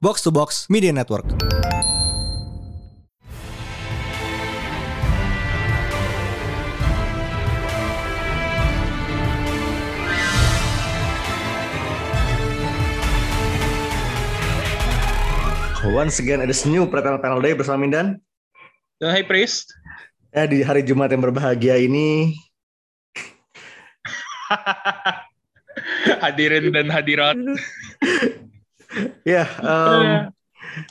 Box to Box Media Network. Once again, ada new Pretel Panel Day bersama Mindan. Dan Hai Priest. Ya, di hari Jumat yang berbahagia ini, Hadirin dan hadirat. ya, iya. yeah, um,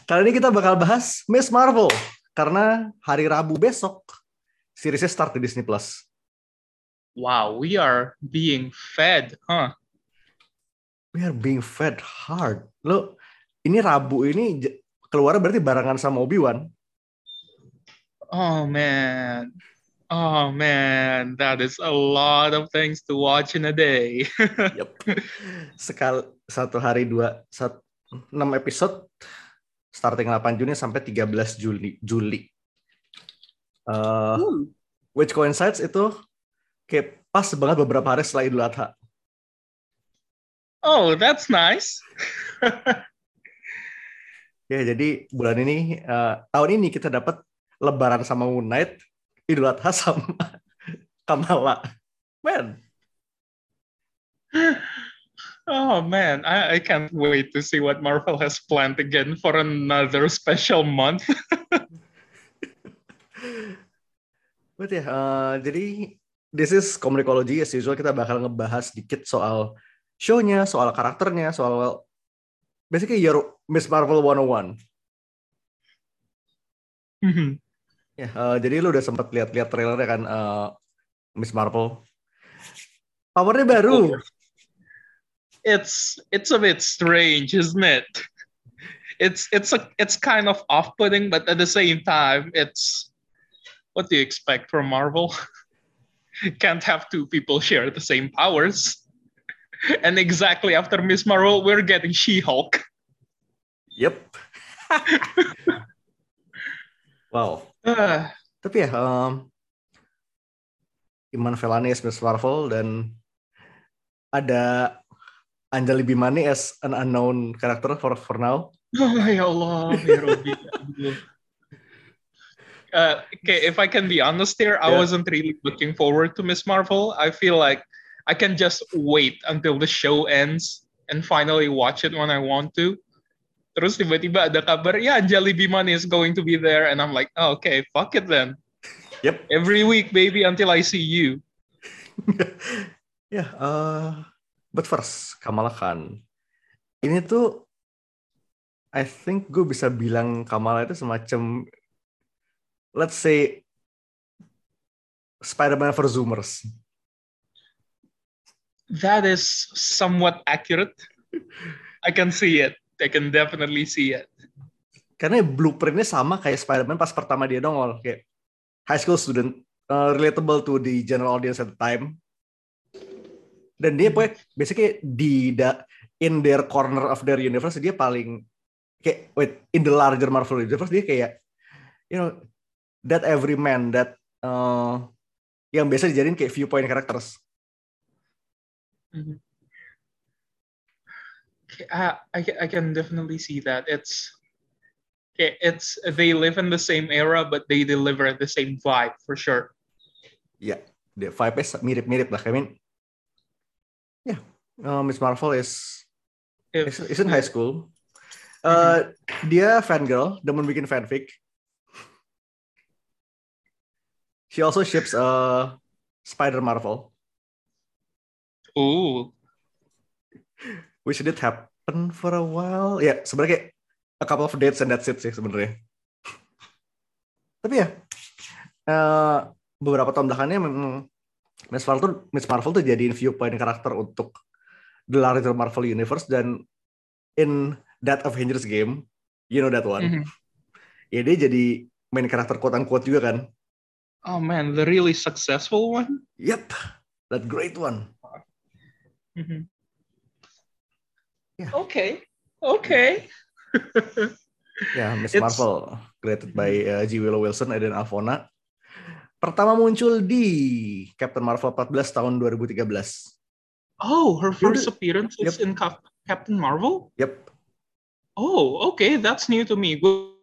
kali ini kita bakal bahas Miss Marvel karena hari Rabu besok seriesnya start di Disney Plus. Wow, we are being fed, huh? We are being fed hard. Lo, ini Rabu ini keluar berarti barengan sama Obi Wan. Oh man, oh man, that is a lot of things to watch in a day. yep. Sekali satu hari dua satu 6 episode starting 8 Juni sampai 13 Juli Juli. Uh, hmm. Which coincides itu kayak pas banget beberapa hari setelah Idul Adha. Oh, that's nice. ya, jadi bulan ini uh, tahun ini kita dapat Lebaran sama Moon Knight, Idul Adha sama Kamala. Man. Oh man, I, I can't wait to see what Marvel has planned again for another special month. But ya, uh, jadi this is Comicology as usual kita bakal ngebahas dikit soal show-nya, soal karakternya, soal basically your Miss Marvel 101. Mhm. Ya, uh, jadi lu udah sempat lihat-lihat trailernya kan uh, Miss Marvel. Powernya baru. It's it's a bit strange, isn't it? It's it's a it's kind of off-putting, but at the same time, it's what do you expect from Marvel? Can't have two people share the same powers. And exactly after Miss Marvel, we're getting She-Hulk. Yep. wow. Ah, Tapi ya, um, Iman Velani as Miss Marvel dan ada Anjali Bimani as an unknown character for for now. oh, ya Allah, ya Rabbi. Uh, okay, if I can be honest here, I Yeah. wasn't really looking forward to Miss Marvel. I feel like I can just wait until the show ends and finally watch it when I want to. Terus tiba-tiba ada kabar, ya Anjali Bimani is going to be there, and I'm like, oh, okay, fuck it then. Yep. Every week, baby, until I see you. Ya, uh, but first Kamala Khan. Ini tuh I think gue bisa bilang Kamala itu semacam let's say Spider-Man for Zoomers. That is somewhat accurate. I can see it. I can definitely see it. Karena blueprintnya sama kayak Spider-Man pas pertama dia nongol kayak high school student uh, relatable to the general audience at the time. Dan dia pokoknya basically di da, in their corner of their universe dia paling kayak wait in the larger Marvel universe dia kayak you know that every man that uh, yang biasa dijadiin kayak viewpoint characters. Mhm. Okay, I, I ca- I can definitely see that. It's okay, it's they live in the same era, but they deliver the same vibe for sure. Ya, the vibe-nya mirip-mirip lah. I mean, yeah, uh, Miss Marvel is is, is in high school. Uh, Dia fangirl, demen bikin fanfic. She also ships uh, Spider Marvel, Ooh, which did happen for a while. Ya, sebenarnya kayak a couple of dates and that's it sih sebenarnya. Tapi ya, uh, beberapa tahun belakangnya memang Miss Marvel tuh Miss Marvel tuh jadiin viewpoint karakter untuk the larger Marvel universe dan in that Avengers game, you know that one. Mhm. Ya dia jadi main karakter quote unquote juga kan. oh man, the really successful one. Yep, that great one. Mhm. Yeah. Okay, okay. Ya, Miss It's- Marvel created by uh, G. Willow Wilson dan Alfona. Pertama muncul di Captain Marvel 14 tahun 2013. Oh, her You're first the- appearance is Yep. in Cap- Captain Marvel. Yep. Oh, okay, that's new to me. Gue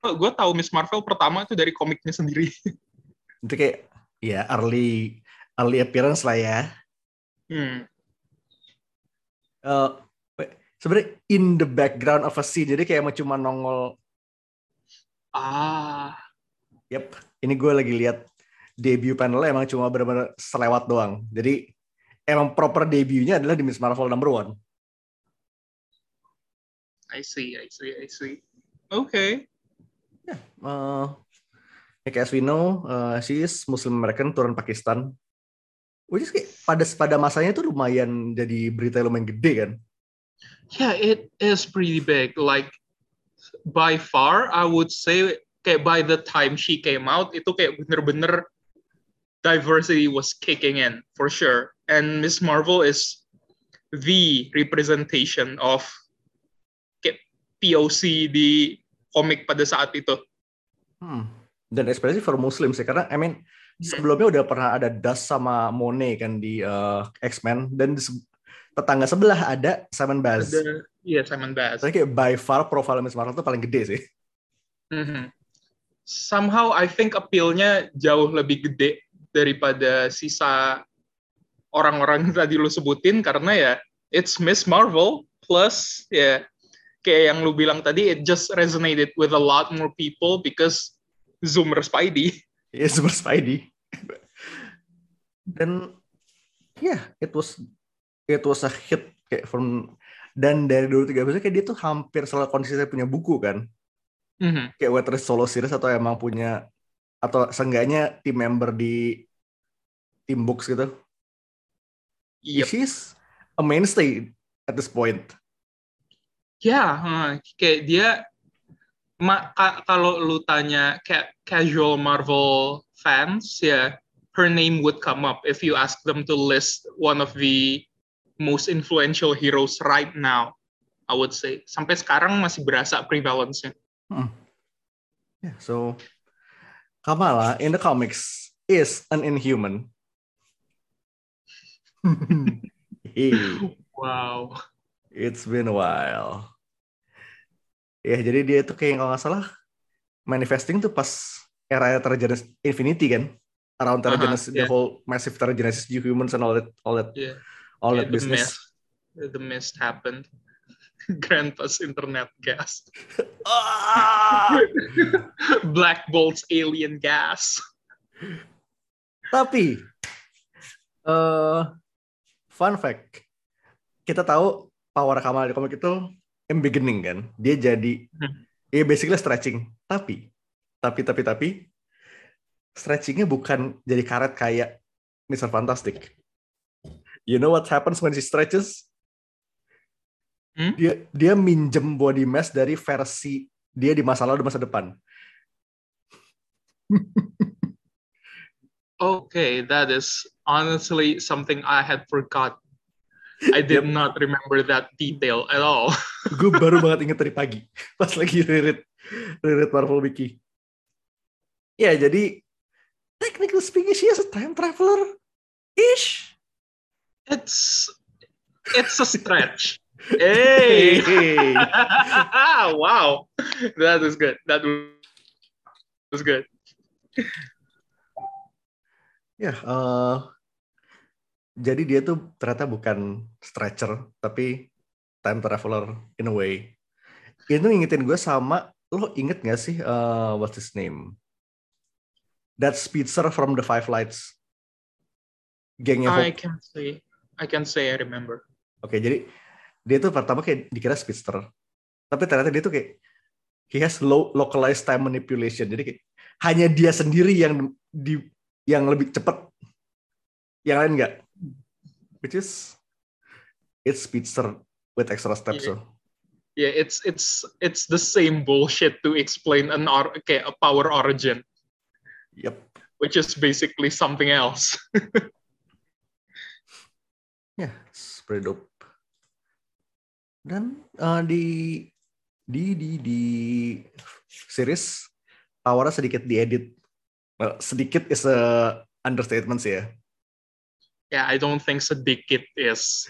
gue tahu Miss Marvel pertama itu dari komiknya sendiri. Itu kayak ya early early appearance lah ya. Hmm. Eh, sebenarnya in the background of a scene jadi kayak emang cuma nongol Ah, Yep, ini gue lagi lihat debut panelnya emang cuma benar-benar selewat doang. Jadi emang proper debutnya adalah di Miss Marvel number one. I see, I see, I see. Okay. Uh, like as we know, uh, she is Muslim American turun Pakistan. Which is kayak pada pada masanya tuh lumayan jadi berita lumayan gede kan. Yeah, it is pretty big. Like by far, I would say kayak by the time she came out itu kayak bener-bener diversity was kicking in for sure. And Miss Marvel is the representation of POC di komik pada saat itu. Hmm. Dan especially for Muslim sih karena I mean sebelumnya udah pernah ada Dust sama Monet kan di uh, X-Men dan di se- tetangga sebelah ada Simon Baz. Ada, iya Simon Baz. Tapi kayak by far profile Miss Marvel tuh paling gede sih. Mhm. Somehow I think appeal-nya jauh lebih gede daripada sisa orang-orang yang tadi lu sebutin karena ya it's Miss Marvel plus ya kayak yang lu bilang tadi it just resonated with a lot more people because Zoomer Spidey. Iya, Super Spidey. Dan ya, yeah, it was it was a hit kayak from dan dari dulu tiga episode kayak dia tuh hampir selalu konsisten punya buku kan. Mhm. Kayak whether solo series atau emang punya atau seenggaknya tim member di tim books gitu. Yep. She's a mainstay at this point. Ya, huh, kayak dia ma, ka- kalau lu tanya kayak casual Marvel fans ya her name would come up if you ask them to list one of the most influential heroes right now. I would say sampai sekarang masih berasa prevalence-nya. Yeah, so Kamala in the comics is an inhuman. Hey. Wow. It's been a while. Ya, jadi dia tuh kayak kalau nggak salah manifesting tuh pas era Terrigenesis Infinity kan, around Terrigenesis, the yeah. whole massive Terrigenesis new humans and all that, all that, Yeah. all Yeah, that business. The mist, the mist happened. Grant us internet gas. Ah! Black Bolt's alien gas. Tapi, eh fun fact, kita tahu power Kamala di komik itu in beginning kan, dia jadi, Hmm. ya basically stretching. Tapi, tapi, tapi, tapi, stretchingnya bukan jadi karet kayak Mr. Fantastic. You know what happens when she stretches? Hmm? Dia dia minjem body mass dari versi dia di masa lalu dan masa depan. Okay, that is honestly something I had forgot. I did Yep. not remember that detail at all. gue baru banget inget tadi pagi pas lagi reread reread Marvel Wiki. Ya jadi technically speaking she is a time traveler ish. It's it's a stretch. Hey! Hey. wow, that is good. That was good. Ya, eh, jadi dia tuh ternyata bukan stretcher tapi time traveler in a way. Itu ngingetin gue sama lo inget gak sih eh, what's his name? That speedster from the Five Lights. Gengnya I Hope. can say I can say I remember. Oke, jadi dia tuh pertama kayak dikira speedster. Tapi ternyata dia tuh kayak he has low localized time manipulation. Jadi kayak hanya dia sendiri yang di yang lebih cepat. Yang lain enggak. Which is it's speedster with extra steps. Yeah. So. Yeah, it's it's it's the same bullshit to explain an or okay, a power origin, Yep. which is basically something else. It's pretty dope. Dan uh, di di di di series powernya sedikit diedit. Well, sedikit is a understatement sih ya. Yeah, I don't think Sedikit is.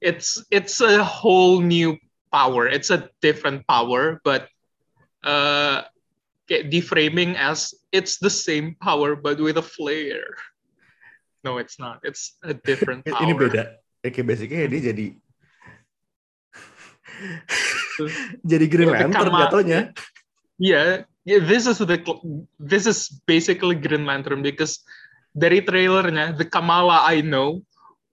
It's it's a whole new power. It's a different power, but uh, deframing as it's the same power but with a flare. No, it's not. It's a different power. Ini beda. Basicnya dia jadi jadi Green Ya, Lantern jatuhnya. Yeah, yeah, this is the this is basically Green Lantern because dari trailernya the Kamala I know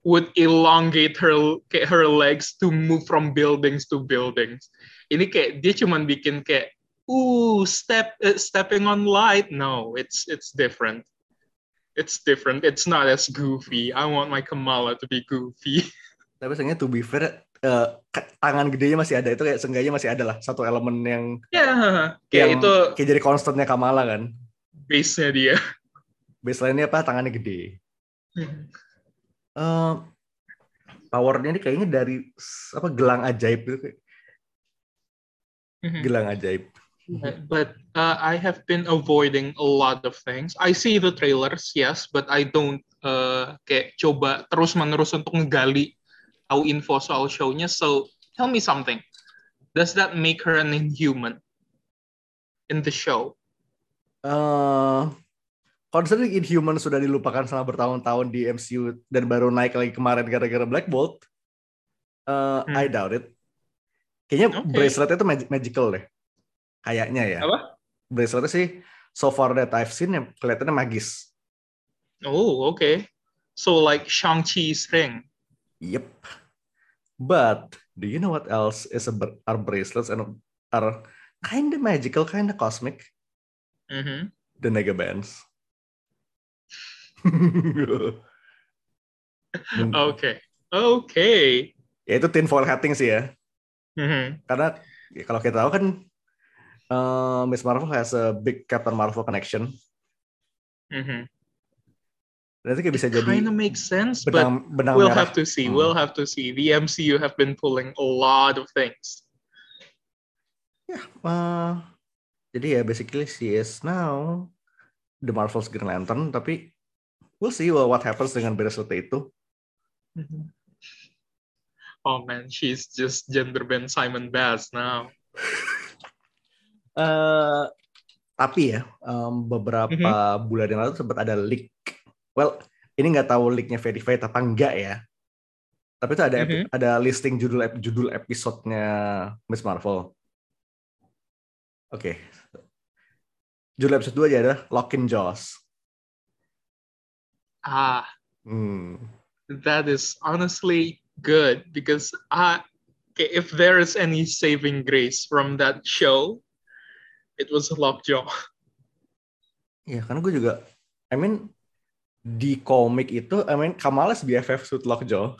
would elongate her kayak her legs to move from buildings to buildings. Ini kayak dia cuman bikin kayak ooh step uh, stepping on light. No, it's it's different. It's different. It's not as goofy. I want my Kamala to be goofy. Tapi sebenarnya to be fair, ke- tangan gedenya masih ada. Itu kayak seenggaknya masih ada lah. Satu elemen yang Ya, kayak yang itu kayak jadi konstantnya Kamala kan. base-nya dia. Baseline-nya apa? Tangannya gede. Eh, powernya ini kayaknya dari apa gelang ajaib itu kayak gelang ajaib. But, uh, I have been avoiding a lot of things. I see the trailers, yes, but I don't uh, kayak coba terus menerus untuk ngegali tahu info soal show-nya. So tell me something. Does that make her an inhuman in the show? eh considering Inhuman sudah dilupakan selama bertahun-tahun di MCU dan baru naik lagi kemarin gara-gara Black Bolt, eh, Hmm. I doubt it. Kayaknya Oke. braceletnya itu mag- magical deh. Kayaknya ya. Apa? Braceletnya sih so far that I've seen yang kelihatannya magis. Oh, okay. So like Shang-Chi's ring. Yep. But do you know what else is a, are bracelets and are kind of magical, kind of cosmic? Mhm. The Nega Bands. Okay. Okay. ya itu tinfoil hatting sih ya. Mhm. Karena ya, kalau kita tahu kan eh, Miss Marvel has a big Captain Marvel connection. Mhm. Dan itu kayak bisa jadi Kind of makes sense, but benang benang we'll merah. have to see. Hmm. We'll have to see. The MCU have been pulling a lot of things. Eh, jadi ya basically she is now the Marvel's Green Lantern tapi we'll see what happens dengan bracelet itu. Oh man, she's just gender bend Simon Bass now. eh tapi ya em, beberapa bulan yang lalu sempat ada leak. Well, ini nggak tahu leaknya verified apa enggak ya. Tapi itu ada epi- ada listing judul ep- judul episodenya Miss Marvel. Oke. Judul episode 2 aja ada Lock-in Jaws. Ah, Hmm. that is honestly good because I, okay, if there is any saving grace from that show, it was Lockjaw. Ya, karena gue juga, I mean, di komik itu, I mean, Kamala's BFF with Lockjaw.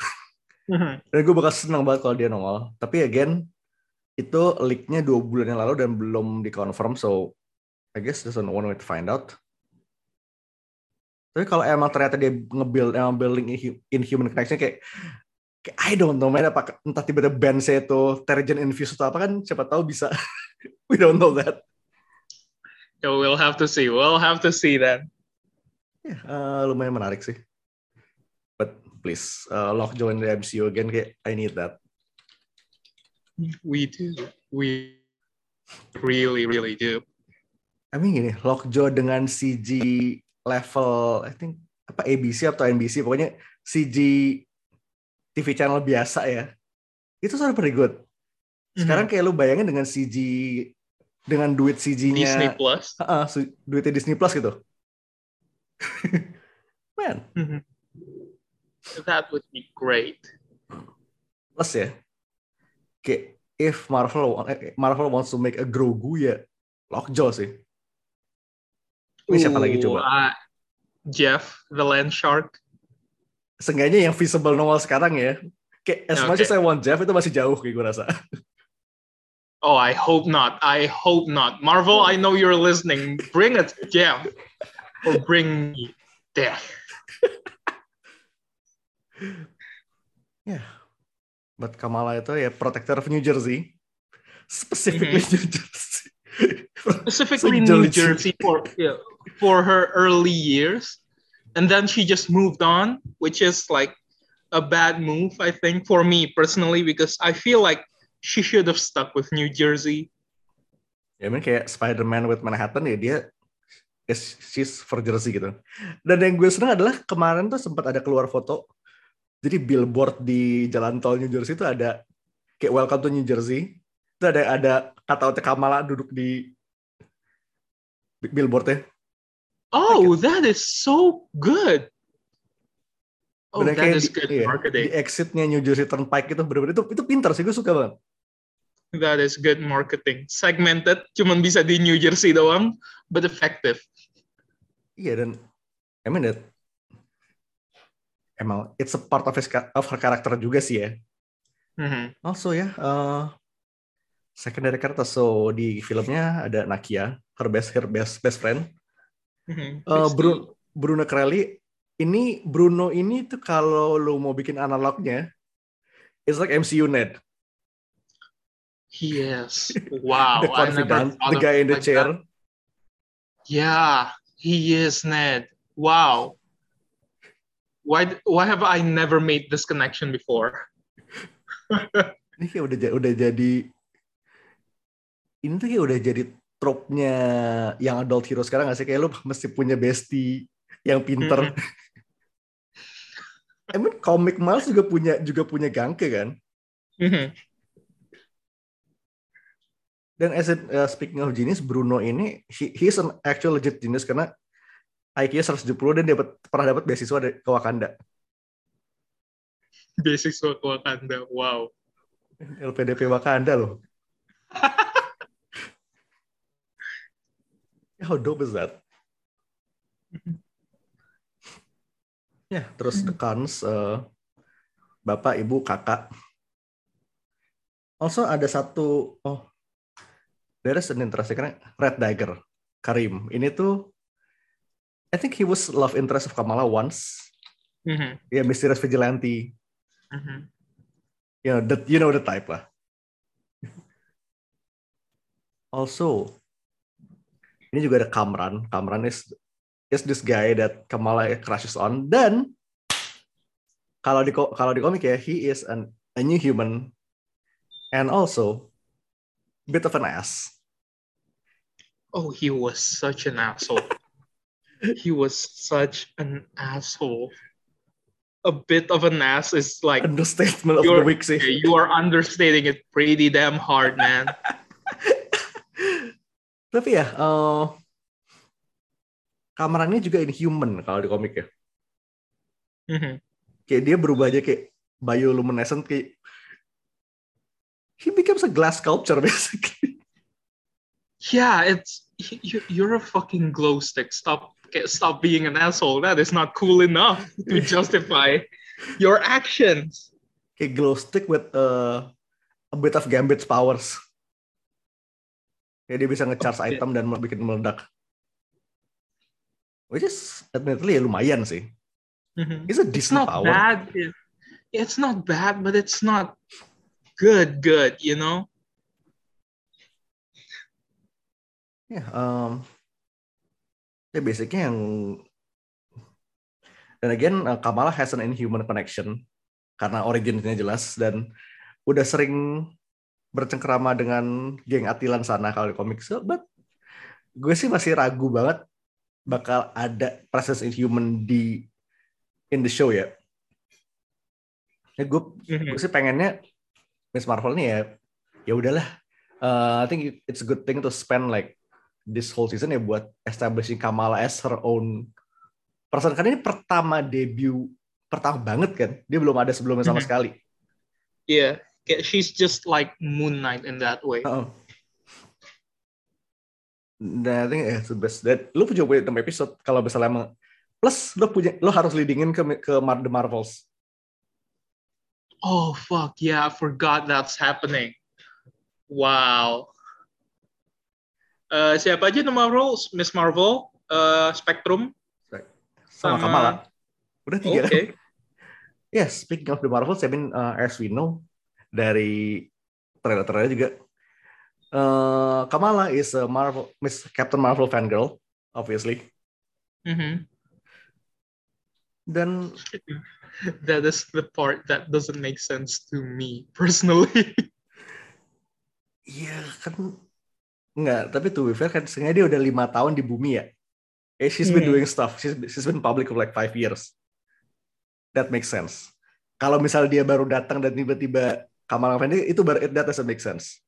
Dan gue bakal seneng banget kalau dia nongol. Tapi again, itu leaknya dua bulan yang lalu dan belum dikonfirm, so I guess there's one way to find out. Tapi kalau emang ternyata dia nge-build, emang building inhu- inhuman connection kayak, kayak I don't know, man, apa entah tiba-tiba band saya itu Terrigen Infused atau apa kan, siapa tahu bisa. We don't know that. So we'll have to see. We'll have to see that. Ya, eh, lumayan menarik sih. But please, uh, Lockjaw in the MCU again, kayak I need that. We do. We really, really do. I mean gini, Lockjaw dengan CG level, I think apa ABC atau NBC, pokoknya CG TV channel biasa ya. Itu sudah pretty good. Sekarang kayak lu bayangin dengan CG dengan duit CG-nya Disney Plus. Heeh, su- duitnya Disney Plus gitu. Man, That would be great. plus ya. Kayak if Marvel eh, Marvel wants to make a Grogu ya Lockjaw sih. Ini siapa lagi coba? uh, Jeff, the land shark. Seenggaknya yang visible nongol sekarang ya. Kayak as much Oke. as I want Jeff itu masih jauh kayak gue rasa. Oh, I hope not. I hope not. Marvel, I know you're listening. Bring a Jeff or bring me death. Ya. But Kamala itu ya protector of New Jersey. Specifically Mm-hmm. New Jersey. Specifically New jolly Jersey for yeah, for her early years, and then she just moved on, which is like a bad move, I think, for me personally, because I feel like she should have stuck with New Jersey. Ya memang kayak Spider-Man with Manhattan ya dia is, she's for Jersey gitu. Dan yang gue seneng adalah kemarin tuh sempat ada keluar foto. Jadi billboard di jalan tol New Jersey itu ada kayak Welcome to New Jersey. Itu ada ada kata Kamala duduk di billboardnya. Oh, that is so good. Oh, Bener that is di, good iya, marketing. di exitnya New Jersey Turnpike itu bener-bener itu itu pintar sih gue suka banget. That is good marketing. Segmented, cuman bisa di New Jersey doang, but effective. Iya dan I mean that emang it's a part of his of her character juga sih ya. Mhm. Also ya, uh, secondary character. So di filmnya ada Nakia, her best her best best friend. Uh. Bruno Bruno Crelli. Ini Bruno ini tuh kalau lu mau bikin analognya, it's like MCU Ned. Yes. Wow. the confidant, thought the guy in the like chair. that. Yeah, he is Ned. Wow. Why why have I never made this connection before? Ini kayak udah udah jadi ini tuh kayak udah jadi trope-nya yang adult hero sekarang gak sih? Kayak lu mesti punya bestie yang pinter. I mean, Comic Miles juga punya juga punya gangke kan? Mhm. Dan as in, uh, speaking of genius, Bruno ini he, he's an actual legit genius karena IQ 170 dan dia dapat pernah dapat beasiswa dari ke Wakanda. Beasiswa ke Wakanda. Wow. LPDP Wakanda loh. How dope is that? Ya, terus the cons, uh, bapak, ibu, kakak. Also ada satu, oh, there is an interesting Red Dagger, Karim. Ini tuh, I think he was love interest of Kamala once. Mhm. Ya, mysterious vigilante. Mhm. you know, the, you know the type lah. Also, ini juga ada Kamran. Kamran is is this guy that Kamala crushes on. Dan kalau di kalau di komik ya, he is an a new human and also bit of an ass. Oh, he was such an asshole. he was such an asshole. A bit of an ass is like Understatement of the week sih. you are understating it pretty damn hard, man. Tapi ya, eh Kamran ini juga inhuman kalau di komik ya. Mhm. kayak dia berubah aja kayak bioluminescent kayak he becomes a glass sculpture basically. Yeah, it's you, you're a fucking glow stick. Stop, get- stop being an asshole. That is not cool enough to justify your actions. kayak glow stick with uh, a bit of Gambit's powers. Ya dia bisa nge-charge Oke. item dan bikin meledak. Which is admittedly ya lumayan sih. Mhm. It's a It's decent not power. bad. It- it's not bad, but it's not good. Good, you know. Ya, um, ya basicnya yang dan again uh, Kamala has an inhuman connection karena originnya jelas dan udah sering bercengkerama dengan geng Atilan sana kalau di komik. So, but gue sih masih ragu banget bakal ada presence inhuman di in the show ya. Ya gue Mhm. gue sih pengennya Miss Marvel nih ya ya udahlah Uh, I think it's a good thing to spend like this whole season ya buat establishing Kamala as her own person karena ini pertama debut pertama banget kan dia belum ada sebelumnya sama Mhm. sekali Yeah, Yeah, she's just like Moon Knight in that way. Heeh. Dan I think eh, it's the best. Dan lu punya 6 episode kalau misalnya emang plus lu punya lu harus leadingin ke ke Mar- The Marvels. Oh fuck yeah, I forgot that's happening. Wow. Eh, siapa aja nama Marvel? Miss Marvel, eh, Spectrum, sama, Sama- Kamala. Udah tiga. Oke. Yes, speaking of the Marvels, I mean uh, as we know dari trailer-trailer juga uh, Kamala is a Marvel Miss Captain Marvel fangirl, obviously. Mhm. Dan That is the part that doesn't make sense to me personally. kan enggak, tapi to be fair kan sengaja dia udah lima tahun di bumi ya. Eh, she's been Hmm. doing stuff. She's, she's been public for like five years. That makes sense. Kalau misal dia baru datang dan tiba-tiba Kamala Fendi itu baru that doesn't make sense.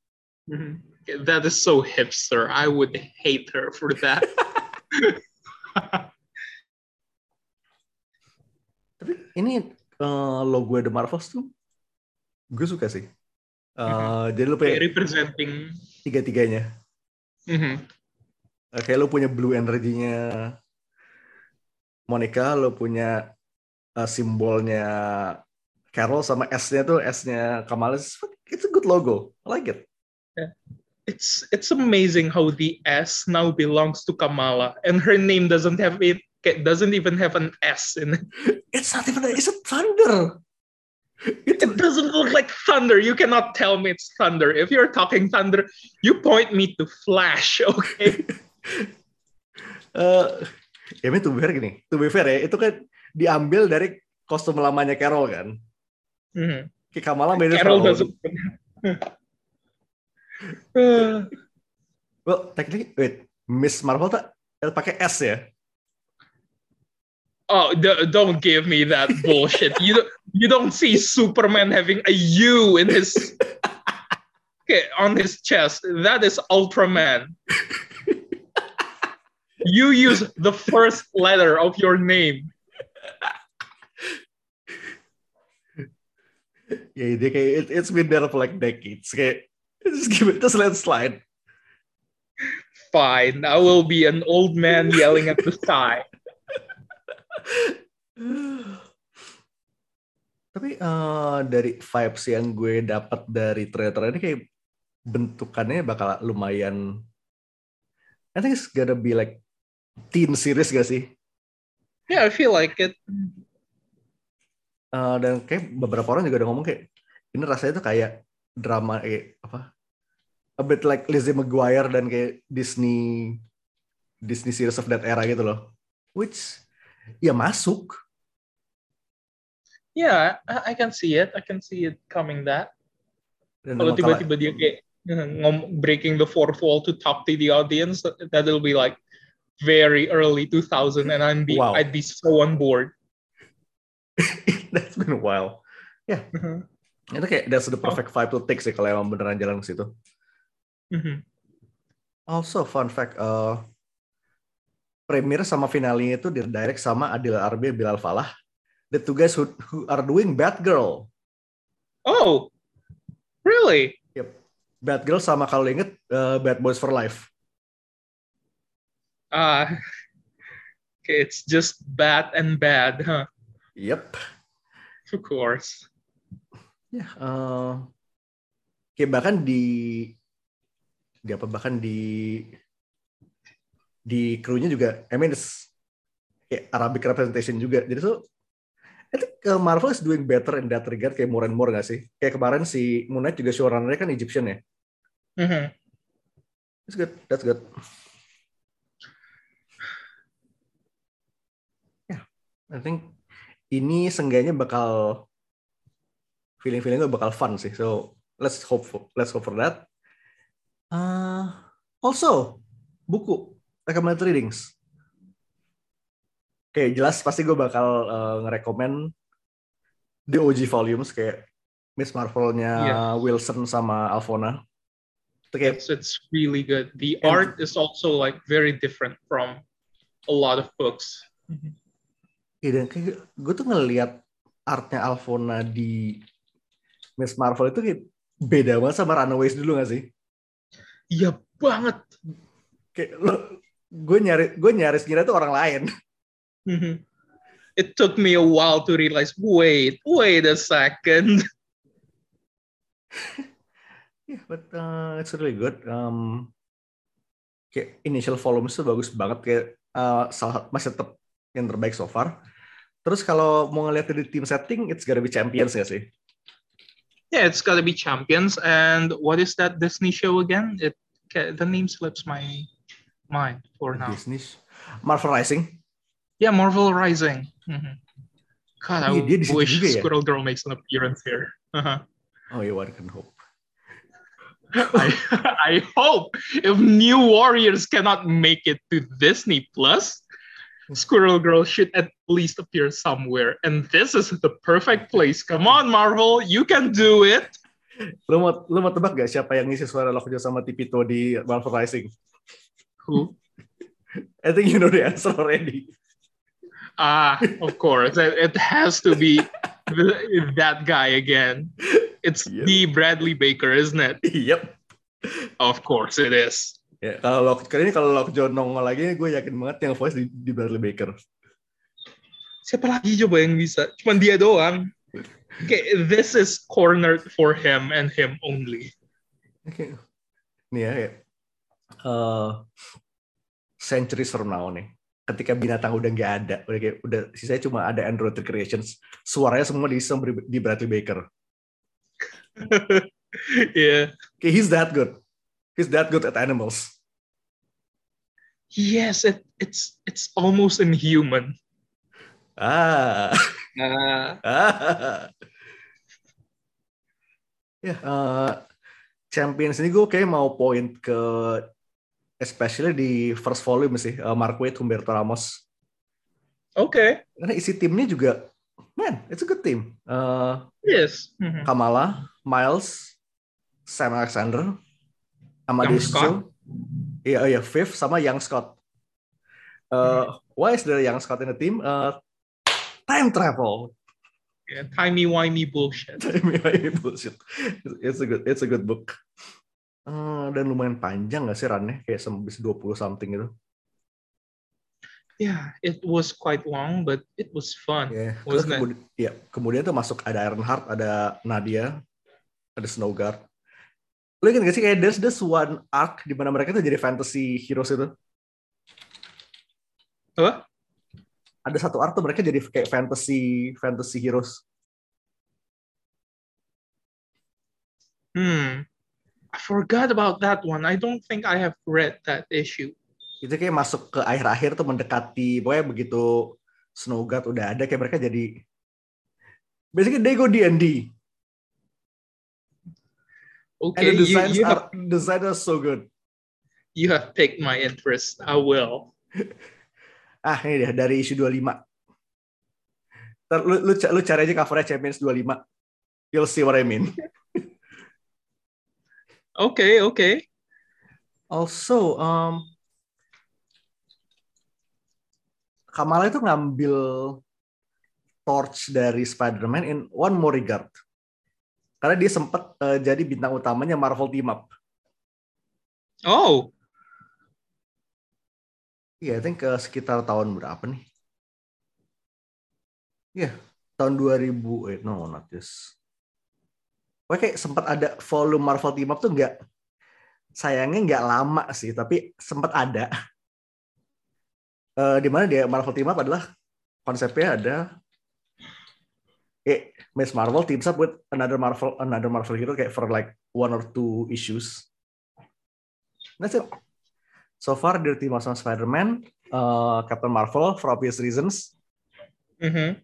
Mhm. That is so hipster. I would hate her for that. Tapi ini eh, logo The Marvels tuh gue suka sih. Eh, Jadi lu punya Representing. tiga-tiganya. Mhm. Eh, Kayak lu punya blue energinya Monica, lu punya eh, simbolnya Carol sama S-nya tuh S-nya Kamala. It's a good logo. I like it. It's it's amazing how the S now belongs to Kamala, and her name doesn't have it. Doesn't even have an S in it. It's not even a, it's a thunder. It's It doesn't look like thunder. You cannot tell me it's thunder. If you're talking thunder, you point me to Flash, okay? Eh, ya ini to be fair gini, to be fair ya, itu kan diambil dari kostum lamanya Carol kan. Mhm. Kayak Kamala made it Carol doesn't. Uh, Well, technically, wait, Miss Marvel tak pakai S ya? oh, d- don't give me that bullshit. You don't, you don't see Superman having a U in his okay, on his chest. That is Ultraman. you use the first letter of your name. Ya dia kayak it, it's been there for like decades. Kayak just give it, just let it slide. Fine, I will be an old man yelling at the sky. Tapi eh, dari vibes yang gue dapat dari trailer ini kayak bentukannya bakal lumayan. I think it's gonna be like teen series gak sih? Yeah, I feel like it. Eh, dan kayak beberapa orang juga udah ngomong kayak ini rasanya tuh kayak drama kayak apa? A bit like Lizzie McGuire dan kayak Disney Disney series of that era gitu loh. Which ya masuk. Yeah, I, can see it. I can see it coming that. Dan Kalau tiba-tiba dia kayak uh, ngom- breaking the fourth wall to talk to the audience, that'll be like very early 2000, and I'd be Wow. I'd be so on board. that's been a while. Mhm. Itu kayak that's the perfect vibe to take sih kalau emang beneran jalan ke situ. Mhm. Also fun fact, uh, premier sama finalnya itu di direct sama Adil Arbi Bilal Falah. The two guys who, who are doing Batgirl. Oh, really? Batgirl sama kalau inget uh, Bad Boys for Life. Uh, okay, it's just bad and bad, huh? Yep. Of course. Ya, eh, kayak bahkan di di apa bahkan di di krunya juga, I mean it's kayak Arabic representation juga. Jadi tuh, I think uh, Marvel is doing better in that regard kayak more and more gak sih? Kayak kemarin si Moon Knight juga showrunner-nya kan Egyptian ya. Mhm. That's good, that's good. Ya, I think ini seenggaknya bakal feeling-feeling gue bakal fun sih. So let's hope for, let's hope for that. Uh, also buku recommended readings. Oke jelas pasti gue bakal uh, ngerekomen the OG volumes kayak Miss Marvel-nya Iya. Wilson sama Alfona. Itu kayak So it's really good. The And- art is also like very different from a lot of books. Iya, dan kayak gue tuh ngelihat artnya Alfona di Miss Marvel itu kayak beda banget sama Runaways dulu gak sih? Iya banget. Kayak lo, gue nyari gue nyaris ngira itu orang lain. Mhm. It took me a while to realize. Wait, wait a second. Yeah, but uh, it's really good. Um, kayak initial volumes tuh bagus banget kayak uh, salah masih tetap yang terbaik so far. Terus kalau mau ngeliat dari team setting, it's gotta be champions ya sih. Yeah, it's got to be champions. And what is that Disney show again? It the name slips my mind for now. Business. Marvel Rising. Yeah, Marvel Rising. Mhm. God, I di situ wish juga ya? Squirrel Girl makes an appearance here. Uh-huh. Oh yeah, one can hope. I I hope if New Warriors cannot make it to Disney Plus, Squirrel Girl should at least appear somewhere. And this is the perfect place. Come on, Marvel, you can do it. Lu mau lu mau tebak gak siapa yang ngisi suara Lockjaw sama Tipito di Marvel Rising? Who? I think you know the answer already. Ah, of course. It, it has to be that guy again. It's Yep. the Bradley Baker, isn't it? yep. Of course it is. Ya, kalau Lock, kali ini kalau Lockjaw nongol lagi, gue yakin banget yang voice di, di Bradley Baker. Siapa lagi coba yang bisa? Cuman dia doang. Okay, this is cornered for him and him only. Oke. Nih ya, kayak, eh, centuries from now nih. Ketika binatang udah nggak ada, udah kayak udah sisanya cuma ada Android Creations. Suaranya semua diisi sama di Bradley Baker. yeah. Okay, he's that good. He's that good at animals. Yes, it, it's it's almost inhuman. Ah. Uh, Ah. ya, eh, Champions ini gue kayak mau point ke especially di first volume sih, eh, Mark Waid, Humberto Ramos. okay. Karena isi timnya juga, man, it's a good team. Eh, Yes. Mhm. Kamala, Miles, Sam Alexander, Young Amadeus Scott. Cho, iya iya Fifth sama Young Scott. Uh, why is there Young Scott in the team? Uh, time travel. Yeah, timey wimey bullshit. bullshit. It's a good it's a good book. Uh, dan lumayan panjang gak sih runnya? Kayak sampai 20 something gitu. Yeah, it was quite long, but it was fun. Yeah. Terus Wasn't it? kemudian, ya, kemudian tuh masuk ada Ironheart, ada Nadia, ada Snowguard. Lu ingat gak sih kayak there's this one arc di mana mereka tuh jadi fantasy heroes itu? Apa? Ada satu arc tuh mereka jadi kayak fantasy fantasy heroes. Hmm. I forgot about that one. I don't think I have read that issue. Itu kayak masuk ke akhir-akhir tuh mendekati pokoknya begitu Snowguard udah ada kayak mereka jadi basically they go D&D. And Okay, the you, designs you have are design are so good. you have piqued my interest. I will. Ah, ini dia dari issue 25. Ntar lu, lu, lu cari aja covernya Champions 25. You'll see what I mean. Okay, okay. Also, um, Kamala itu ngambil torch dari Spider-Man in one more regard. Karena dia sempat eh, jadi bintang utamanya Marvel Team Up. Oh, Iya, I think eh, sekitar tahun berapa nih? Iya, tahun 2000. Eh, no, not this. Kayak sempat ada volume Marvel Team Up tuh nggak, sayangnya nggak lama sih, tapi sempat ada. Eh, di mana dia Marvel Team Up adalah konsepnya ada eh Miss Marvel teams up with another Marvel another Marvel hero kayak for like one or two issues. That's it. So far dia team up sama Spider-Man, uh, Captain Marvel for obvious reasons. mm-hmm.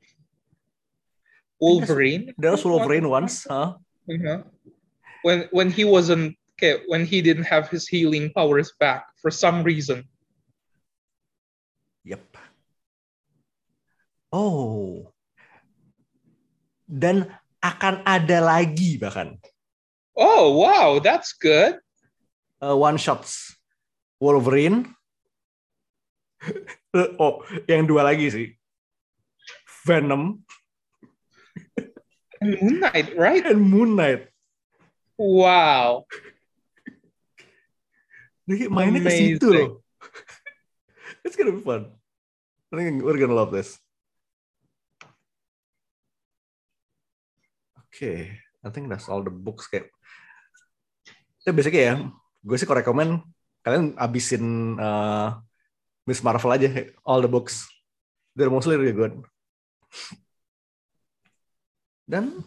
Wolverine. There's Wolverine once, huh? Mhm. When when he wasn't okay, when he didn't have his healing powers back for some reason. Yep. Oh. Dan akan ada lagi bahkan Oh wow, that's good. uh, one shots Wolverine. oh, yang dua lagi sih. Venom And Moon Knight, right? and Moon Knight. Wow. Kayak mainnya ke situ loh. It's gonna be fun. I think we're gonna love this. Okay, I think that's all the books kayak. Itu basically ya, gue sih kalau rekomen kalian abisin uh, Miss Marvel aja, all the books. They're mostly really good. Dan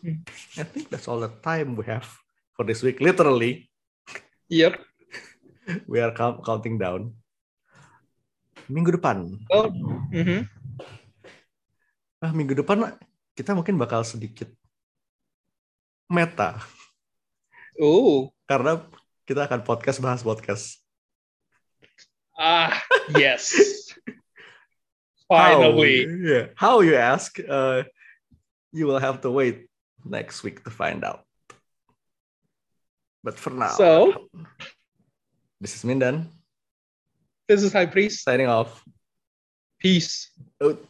I think that's all the time we have for this week. Literally, Yep. we are count- counting down. Minggu depan, Well, mhm. ah, minggu depan kita mungkin bakal sedikit meta Oh, karena kita akan podcast bahas podcast. Ah, yes. How? Finally. Yeah. How you ask? Uh, you will have to wait next week to find out. But for now, So, this is Mindan this is High Priest. signing off. Peace. Out.